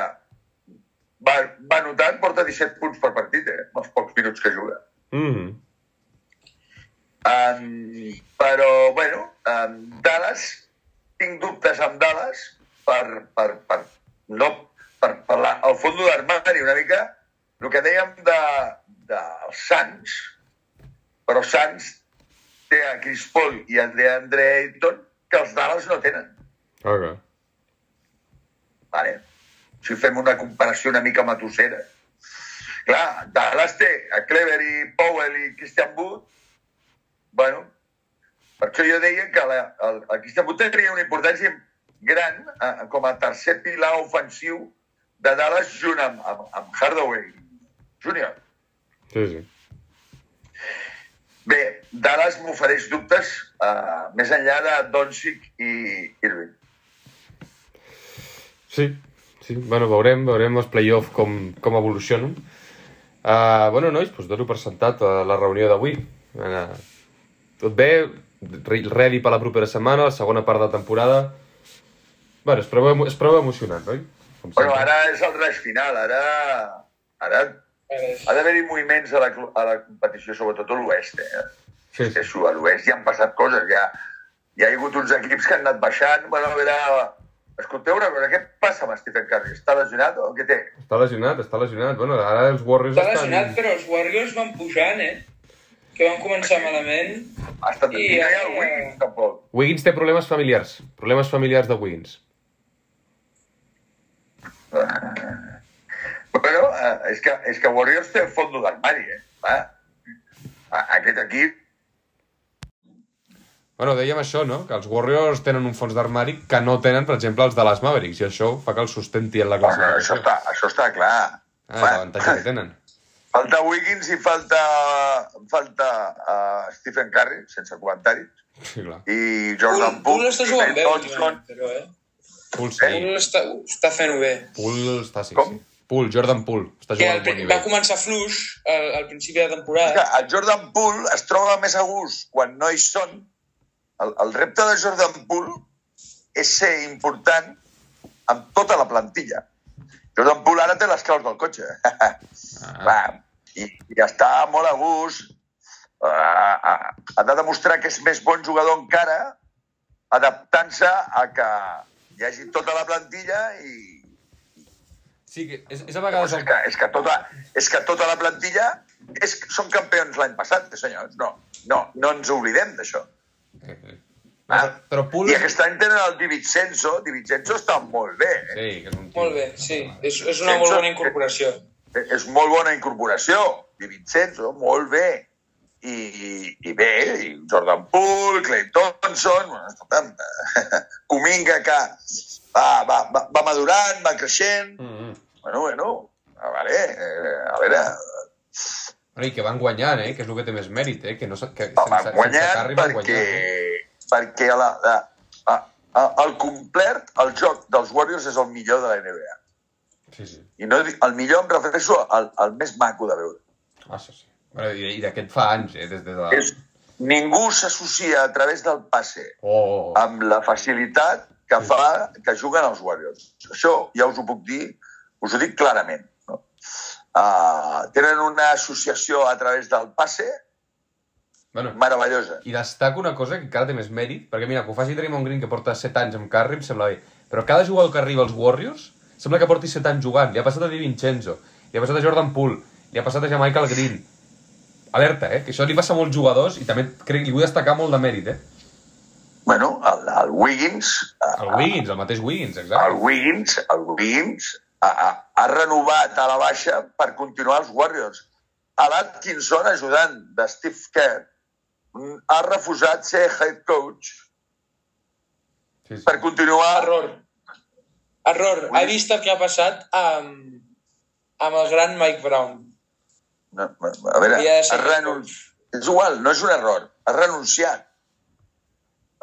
va, va notant, porta 17 punts per partit, eh, els pocs minuts que juga. Mm -hmm. Um, però, bueno, um, Dallas, tinc dubtes amb Dallas per, per, per, no, per, per la, el fons d'armari una mica, el que dèiem de, dels Sants, però Sants té a Chris Paul i a DeAndre Ayton que els Dallas no tenen. Ok. Vale? Si fem una comparació una mica matossera. Clar, Dallas té a Clever i Powell i Christian Wood. Bueno, per això jo deia que la, el, el Christian Wood tenia una importància gran eh, com a tercer pilar ofensiu de Dallas junt amb, amb, amb Hardaway Junior. Sí, sí. Bé, Dallas m'ofereix dubtes eh, més enllà de Doncic i Irving. Sí, sí. Bueno, veurem, veurem els play-off com, com evolucionen. Uh, bueno, nois, doncs dono per sentat uh, la reunió d'avui. Uh, tot bé, ready per la propera setmana, la segona part de temporada. Bueno, es prou, emo- es prou emocionant, oi? Com Bueno, sempre. ara és el res final, ara, ara ha d'haver-hi moviments a la, a la competició, sobretot a l'oest. Eh? Sí, sí. Això, a l'oest ja han passat coses, ja, ja hi ha hagut uns equips que han anat baixant. Bueno, a veure, escolteu una cosa, què passa amb Stephen Curry? Està lesionat o què té? Està lesionat, està lesionat. Bueno, ara els Warriors Està estan... lesionat, però els Warriors van pujant, eh? Que van començar malament. Ha estat... I ha ara- el Wiggins, tampoc. Wiggins té problemes familiars. Problemes familiars de Wiggins. Bueno, eh, és que, és que Warriors té fondo d'armari, eh? Va. A- Aquest equip Bueno, dèiem això, no? Que els Warriors tenen un fons d'armari que no tenen, per exemple, els Dallas Mavericks, i això fa que els sustenti en la Bueno, això, està, això està clar. Ah, l'avantatge que tenen. Falta Wiggins i falta, falta uh, Stephen Curry, sense comentaris, Sí, clar. i Jordan Poole Poole, està jugant bé, Thompson. últimament, però, eh? Poole sí. Poole està, està fent-ho bé. Poole està, sí, Com? sí. Poole, Jordan Poole. Està Que jugant al, a un bon pri- va començar fluix al, al principi de És que temporada. el Jordan Poole es troba més a gust quan no hi són. El, el repte de Jordan Poole és ser important amb tota la plantilla. Jordan Poole ara té les claus del cotxe. (laughs) Ah. I, I està molt a gust. Uh, ha, ha de demostrar que és més bon jugador encara adaptant-se a que hi hagi tota la plantilla i, Sí, que és, és a vegades... és, que, és, que tota, és que tota la plantilla és, són campions l'any passat, eh, senyors. No, no, no ens oblidem d'això. Eh, eh. No, però I Poole... aquest any tenen el Di Vincenzo. Di Vincenzo està molt bé. Eh? Sí, que és un tio... Molt bé, sí. És, és una molt bona incorporació. És molt bona incorporació. Di Vincenzo, molt bé. I, i, i bé, i Jordan Poole, Clay Thompson, bueno, escolta'm, (laughs) Kuminga, que va, va, va, va madurant, va creixent. Mm -hmm. Bueno, bueno, a veure, eh, a veure, Bueno, I que van guanyant, eh? Que és el que té més mèrit, eh? Que no, que va, sense, van guanyant sense van perquè, guanyant. Eh? perquè la, la, a, a, el complet, el joc dels Warriors és el millor de la NBA. Sí, sí. I no, el millor em refereixo al, al més maco de veure. Ah, sí. Bueno, I, i d'aquest fa anys, eh? Des de la... És, ningú s'associa a través del passe Oh, amb la facilitat que fa que juguen els Warriors. Això ja us ho puc dir, us ho dic clarament. No? Uh, tenen una associació a través del passe Bueno, meravellosa. I destaco una cosa que encara té més mèrit, perquè mira, que ho faci Draymond Green, que porta 7 anys amb Curry, em sembla bé. Però cada jugador que arriba als Warriors sembla que porti 7 anys jugant. Li ha passat a Di Vincenzo, li ha passat a Jordan Poole, li ha passat a Michael Green. Alerta, eh? Que això li passa a molts jugadors i també crec, li vull destacar molt de mèrit, eh? Bueno, el, el Wiggins, El Wiggins, el mateix Wiggins, el exacte. Wiggins, el Wiggins ha, ha, ha renovat a la baixa per continuar els Warriors. A l'Atkinson, ajudant de Steve Kerr, mm, ha refusat ser head coach Sí, sí. per continuar... Error. Error. Ui. Ha vist el que ha passat amb, amb el gran Mike Brown. No, a veure, ha renunciat. És igual, no és un error. Ha renunciat.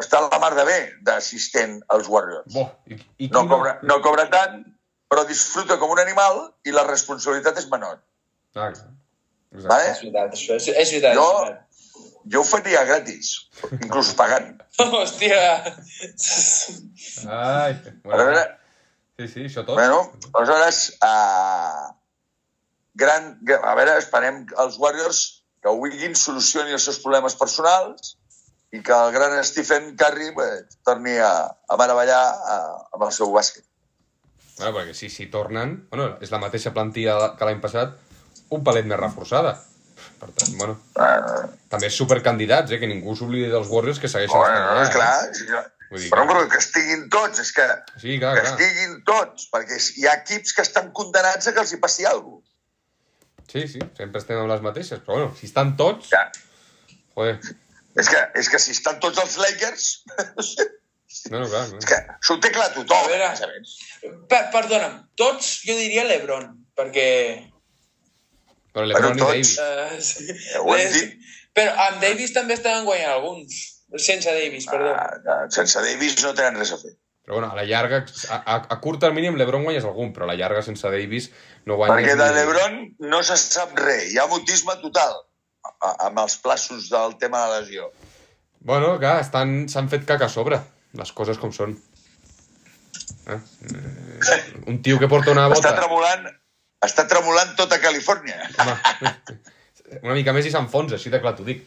Està a la mar de bé d'assistent als Warriors. Bo, i, i No cobra, no cobra tant, però disfruta com un animal i la responsabilitat és menor. Ah, clar. Exacte. Vale? És veritat, això. És, és veritat. Jo- És veritat. Jo ho faria gratis, inclús pagant. (laughs) Hòstia. Ai, A bueno, veure, sí, sí, això tot. bueno, aleshores, uh, gran, a veure, esperem els Warriors que Wiggins solucioni els seus problemes personals i que el gran Stephen Curry bé, torni a, a meravellar uh, amb el seu bàsquet. Bueno, perquè si, si tornen... Bueno, és la mateixa plantilla que l'any passat, un palet més reforçada. Per tant, bueno, Uh, també supercandidats, eh? Que ningú s'oblidi dels Warriors que segueixen bueno, estant és clar, és clar. Vull dir Però, que- però que estiguin tots, és que, Sí, clar, que clar. estiguin tots, perquè hi ha equips que estan condenats a que els hi passi alguna cosa. Sí, sí, sempre estem amb les mateixes. Però bueno, si estan tots... Ja. Joder, És que, és que si estan tots els Lakers, (laughs) no, no, clar. és No. que s'ho té clar tothom. A veure. més. Per, perdona'm, tots jo diria l'Ebron, perquè... Però LeBron Bueno, i tots. Davis. Uh, sí. ho hem dit. Però amb Davis també estaven guanyant alguns. Sense Davis, perdó. Ah, sense Davis no tenen res a fer. Però bueno, a la llarga, a, a, a curt termini amb LeBron guanyes algun, però a la llarga sense Davis no guanyes... Perquè de l'Ebron no se sap res. Hi ha mutisme total a- amb els plaços del tema de la lesió. Bueno, clar, estan- s'han fet caca a sobre, les coses com són. Eh? Eh, un tio que porta una Està bota... tremolant, està tremolant tota Califòrnia. Home, (laughs) una mica més i s'enfonsa, així de clar t'ho dic.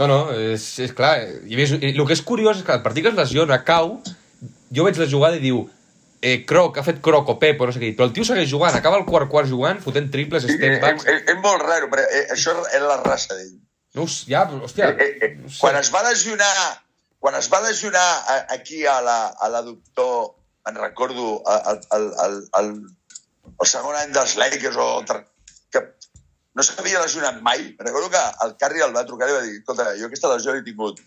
No, no, és, és clar. I més, el que és curiós és que el partit que es lesiona cau, jo veig la jugada i diu eh, Croc, ha fet Croc o Pep o no sé què, però el tio segueix jugant, acaba el quart quart jugant, fotent triples, És, step backs... és, és molt raro, però eh, això és la raça d'ell. No, ja, hòstia... Eh, eh, no sé. quan es va lesionar quan es va lesionar aquí a la, a la doctor, en recordo, el, el, el, el, el segon any dels Lakers, o que no s'havia lesionat mai. Recordo que el Carri el va trucar i va dir escolta, jo aquesta lesió l'he tingut.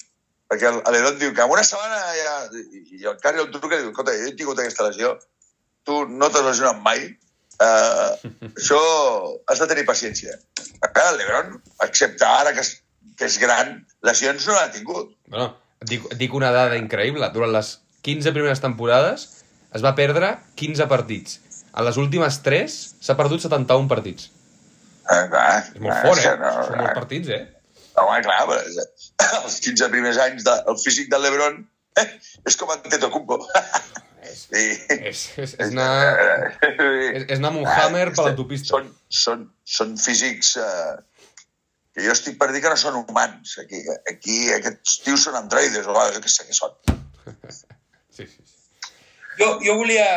Perquè l'Edon diu que en una setmana ja... I, el Carri el truca i diu escolta, jo he tingut aquesta lesió, tu no t'has lesionat mai, uh, això has de tenir paciència. Ara, Lebron, excepte ara que és, que és gran, lesions no n'ha tingut. Bueno, dic, dic una dada increïble. Durant les 15 primeres temporades es va perdre 15 partits. En les últimes 3 s'ha perdut 71 partits. Eh, clar, És molt fort, que eh? No, Són molts partits, eh? Home, clar, però (laughs) els 15 primers anys del físic del Lebron eh, és com Antetokounmpo. És, Sí. és, és, és, anar, és, és anar amb un hammer per l'autopista. Són, són, són físics eh, que jo estic per dir que no són humans. Aquí, aquí aquests tios són androides, o jo què sé què són. Sí, sí, sí. Jo, jo volia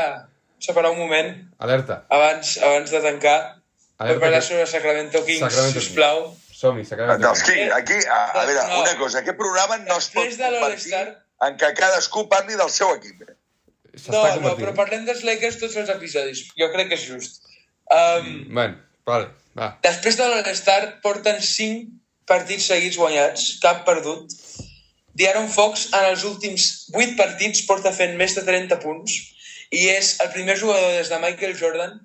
separar un moment Alerta. abans, abans de tancar per Alerta parlar sobre Sacramento Kings, Sacramento sisplau. Som-hi, s'acaba Dels King, aquí, a, a veure, No. una cosa, aquest programa no es pot Després convertir en què cadascú parli del seu equip. No, no, però parlem dels Lakers tots els episodis. Jo crec que és just. Um, Bueno, vale, va. Després de l'All-Star porten 5 partits seguits guanyats, cap perdut. D'Aaron Fox en els últims 8 partits porta fent més de 30 punts i és el primer jugador des de Michael Jordan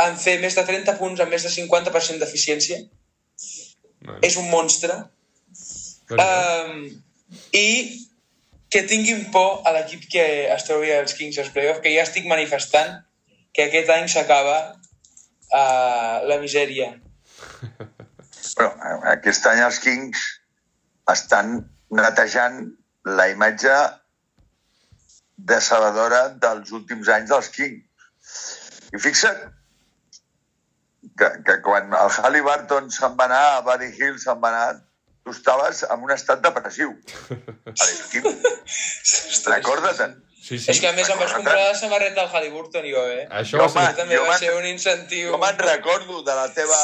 en fer més de 30 punts amb més de 50% d'eficiència. Bueno, És un monstre. Um, I que tinguin por a l'equip que es trobi als Kings als playoffs, que ja estic manifestant que aquest any s'acaba uh, la misèria. (laughs) Però eh, aquest any els Kings estan netejant la imatge decebedora dels últims anys dels Kings. I fixa't que, que quan el Halliburton se'n va anar, Buddy Hill se'n va anar, tu estaves en un estat depressiu. A l'equip, recorda-te'n. sí, sí. És que a més em vas comprar la samarreta del Halliburton i jo, eh? Això Jo, va també jo va ser un incentiu. Jo me'n recordo de la teva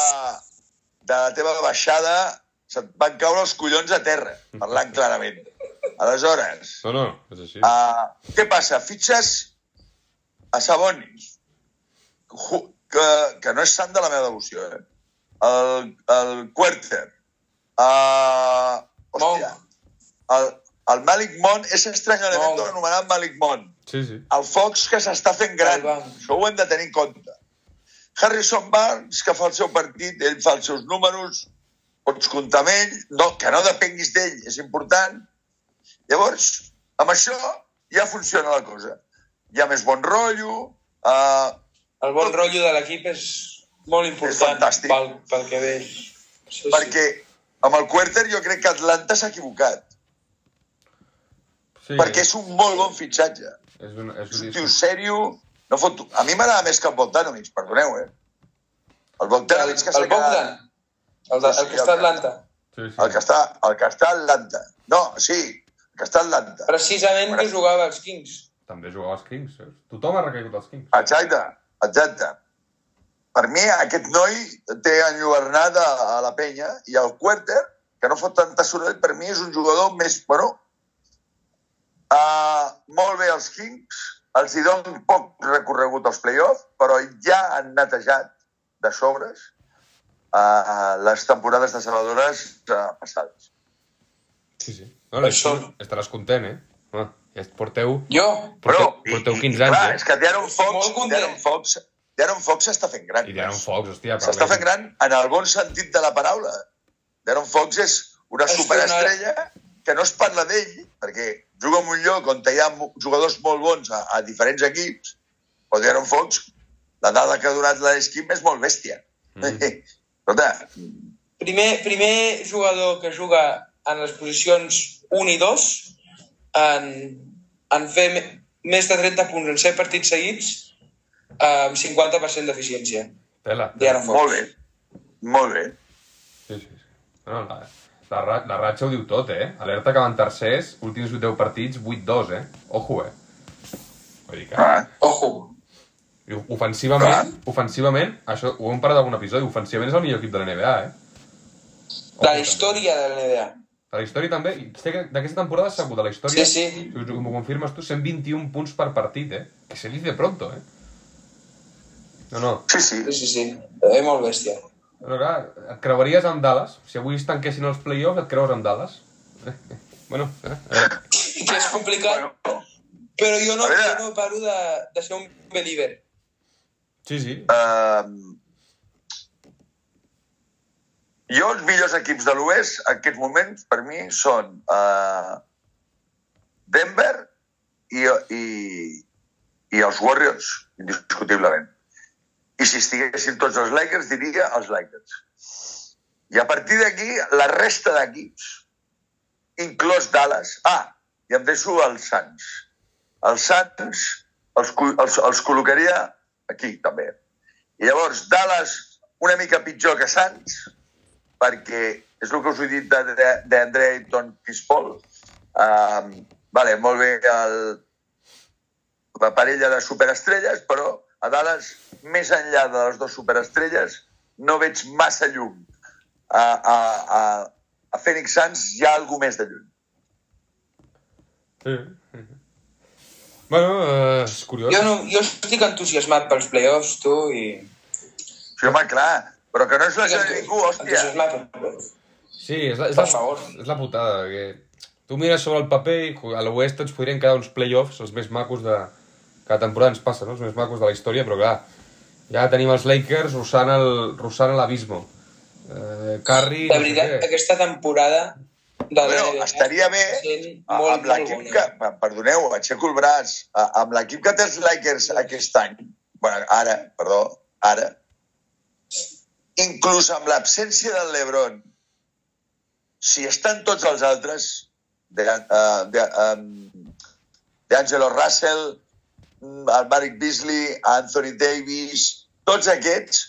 de la teva baixada, se't van caure els collons a terra, parlant clarament. Aleshores, No, no, és així. uh, què passa? Fitxes a Sabonis, que, que no és sant de la meva devoció, eh? El, el Quarter, uh, hòstia, el, el Malik Mon, és estrany Monk. anomenat Malik Mon. Sí, sí. El Fox que s'està fent gran. Això ho hem de tenir en compte. Harrison Barnes, que fa el seu partit, ell fa els seus números, pots comptar amb ell, no, que no depenguis d'ell, és important. Llavors, amb això ja funciona la cosa. Hi ha més bon rotllo, uh, El bon rotllo de l'equip és molt important fantàstic. pel, pel que ve. Sí, perquè amb el Quarter jo crec que Atlanta s'ha equivocat, sí perquè és un molt bon fitxatge. És un, és És un tio sèrio, no fot... A mi m'agrada més que el Bogdanovic, perdoneu, eh? El Bogdanovic que s'ha el Bogdan, el, de, el que està a Atlanta. Sí, sí. El que està, el que està a Atlanta. No, sí, el que està a Atlanta. Precisament que jugava als Kings. També jugava als Kings. Tothom ha recaigut als Kings. Exacte, exacte. Per mi, aquest noi té enlluernat a, a la penya i el Quarter, que no fot tanta soroll, per mi és un jugador més... Bueno, uh, molt bé els Kings, els hi donen poc recorregut als play-offs, però ja han netejat de sobres uh, les temporades decebedores uh, passades. Sí, sí. No, no, Això- estaràs content, eh? Home, ja et porteu... Jo, Porteu, i- porteu i- 15 anys, clar, eh? És que Estic Fox. D'Aaron Fox, D'Aaron Fox s'està fent gran. I Darren Fox, hòstia, S'està fent gran en el bon sentit de la paraula. D'Aaron Fox és una superestrella que no es parla d'ell, perquè juga en un lloc on hi ha jugadors molt bons a, a diferents equips, però D'Aaron Fox, la dada que ha donat l'Esquim és molt bèstia. Mhm. (laughs) Escolta, primer, primer jugador que juga en les posicions 1 i 2 en, en fer me- més de 30 punts en 7 partits seguits amb 50% d'eficiència. Tela. D'Aaron Fox. molt bé. Molt bé. Sí, sí. sí. No, la, la, la ratxa ho diu tot, eh? Alerta que van tercers, últims 10 partits, 8-2, eh? Ojo, eh? Vull dir que... Ah, Ojo. I Ofensivament, ofensivament, això ho hem parlat d'algun episodi, ofensivament és el millor equip de la NBA, eh? De la història de la NBA. De la història també, sé que d'aquesta temporada s'ha hagut de la història, Sí, sí. si m'ho confirmes tu, 121 punts per partit, eh? Que se dice pronto, eh? No, no, sí, sí. Sí, sí, sí. És molt bèstia. però clar, et creuaries amb Dallas, si avui es tanquessin els playoffs et creus amb Dallas. (laughs) bueno, eh? veure, (laughs) Que és complicat, Bueno, però jo no, jo no paro de, de ser un believer. sí, sí, Uh, jo, els millors equips de l'Oest, en aquests moments, per mi, són uh, Denver i, i, i els Warriors, indiscutiblement. I si estiguessin tots els Lakers, diria els Lakers. I a partir d'aquí, la resta d'equips, inclòs Dallas... Ah, i em deixo els Suns. Els Suns els, els, els col·locaria aquí, també. I llavors, Dallas una mica pitjor que Sants, perquè és el que us he dit de- de- d'Andre Ayton Paul. Um, vale, molt bé el, la parella de superestrelles, però a Dallas, més enllà de les dues superestrelles, no veig massa llum. A, a, a, a Phoenix Suns hi ha alguna més de llum. sí. Bueno, eh, és curiós. Jo, no, jo estic entusiasmat pels playoffs, tu, i... Sí, home, clar, però que no és la de ningú, hòstia. Pels playoffs. Sí, és la, és, la, favor. és la putada, que tu mires sobre el paper i a l'oest ens podrien quedar uns playoffs, els més macos de... Cada temporada ens passa, no? Els més macos de la història, però clar, ja tenim els Lakers russant el- russant l'abismo. Eh, Curry... De no sé veritat, aquesta temporada de la Bueno, NBA estaria bé molt, amb l'equip que... Perdoneu, aixeco el braç. a- Amb l'equip que té els Lakers aquest any, bueno, ara, perdó, ara, inclús amb l'absència del LeBron, si estan tots els altres, de, uh, de, um, d'Angelo Russell, mm, el Marek Beasley, Anthony Davis, tots aquests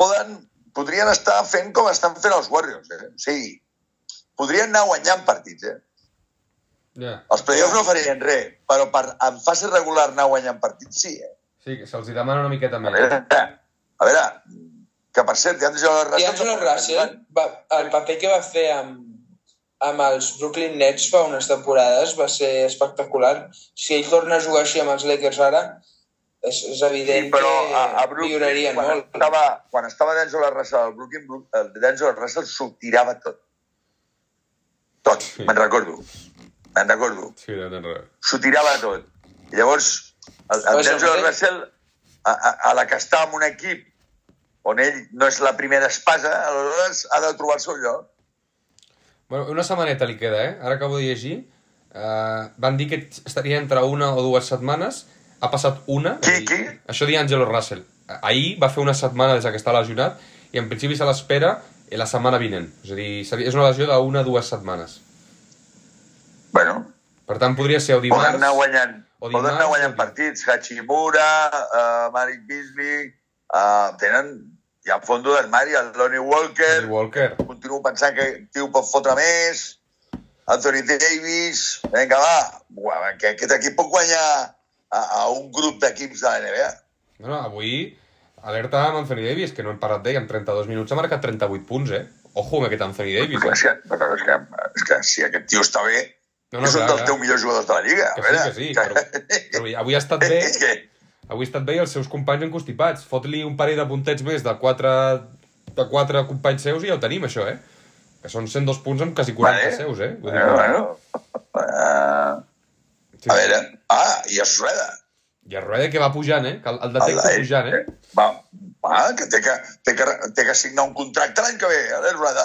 poden, podrien estar fent com estan fent els Warriors. Eh? O sigui, podrien anar guanyant partits. Eh? Ja. Els playoffs no farien res, però per, en fase regular anar guanyant partits sí. Eh? Sí, que se'ls demana una miqueta A més. veure, a veure, que per cert, D'Angelo Russell... Angelo Russell, va, el paper que va fer amb, amb els Brooklyn Nets fa unes temporades va ser espectacular. Si ell torna a jugar així amb els Lakers ara, és, és evident Sí, però que a, a Brooklyn, quan molt. estava, quan estava D'Angelo Russell al Brooklyn, D'Angelo Russell s'ho tirava tot. Tot, Sí. me'n recordo. Me'n recordo. Sí, no. S'ho tirava tot. I llavors, el, el D'Angelo. Russell, a, a, a la que està en un equip on ell no és la primera espasa, aleshores ha de trobar el seu lloc. Bueno, una setmaneta li queda, eh? Ara acabo de llegir. Uh, van dir que estaria entre una o dues setmanes. Ha passat una. Qui, i- qui? Això dia Angelo Russell. Ahir va fer una setmana des que està lesionat i en principi se l'espera la setmana vinent. És a dir, és una lesió d'una o dues setmanes. Bueno, Per tant, podria ser o poden dimarts... anar guanyant, o poden dimarts anar o guanyant di- partits. Hachimura, uh, Marek Beasley, uh, tenen hi ha fondo d'armari, el Lonnie Walker, Lonnie Walker. continuo pensant que el tio pot fotre més, Anthony Davis, vinga, va, Ua, que aquest equip pot guanyar a, a un grup d'equips de la NBA. No, no, avui alerta amb Anthony Davis, que no hem parlat d'ell, en 32 minuts ha marcat 38 punts, eh? Ojo amb aquest Anthony Davis, eh? és, que, però és, que, és que si aquest tio està bé, No, no, és un dels clar. teus millors jugadors de la Lliga. a Que sí, que sí, però, però avui ha estat bé, (laughs) és que, avui ha estat bé i els seus companys encostipats. Fot-li un parell de puntets més de quatre, de quatre companys seus i ja ho tenim, això, eh? Que són 102 punts amb quasi 40 Vale. seus, eh? Vull dir, bueno, bueno, uh, sí. a veure, ah, i a Sureda. I el Rueda que va pujant, eh? Que el, el detecta pujant, eh? Va, va, que té que, té que, té que signar un contracte l'any que ve, a la Sureda.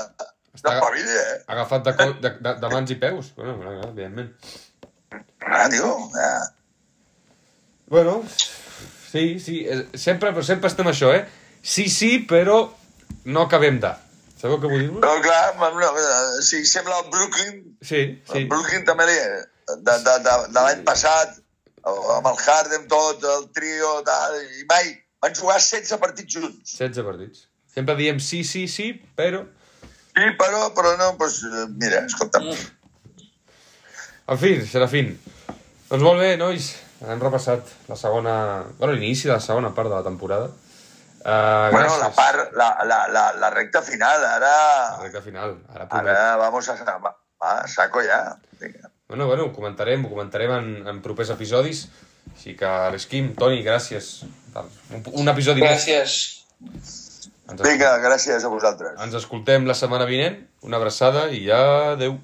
Està- D'espavili, eh? Agafat de, co- de, de, de mans i peus. Bueno, bueno, evidentment. Ah, tio, eh, Bueno, sí, sí, eh, sempre, però sempre estem això, eh? Sí, sí, però no acabem de. Sabeu què vull dir? però clar, no, si sembla el Brooklyn, Sí, sí. sí. el Brooklyn també li, de, de, de, de l'any passat, amb el Harden tot, el trio, tal, i mai van jugar 16 partits junts. 16 partits. Sempre diem sí, sí, sí, però... Sí, però, però no, doncs, eh, mira, escolta'm, En fi, serà fin. Doncs molt bé, nois. Hem repassat la segona... Bueno, l'inici de la segona part de la temporada. Uh, bueno, gràcies. la part, la, la, la, la recta final, ara, La recta final. Ara promet. ara vamos a, va, va, saco ja. Vinga. Bueno, bueno, ho comentarem, ho comentarem en, en propers episodis. Així que, l'Esquim, Toni, gràcies. Un, un episodi Gràcies. més. Ens, Vinga, gràcies a vosaltres. ens escoltem la setmana vinent. Una abraçada i ja adeu.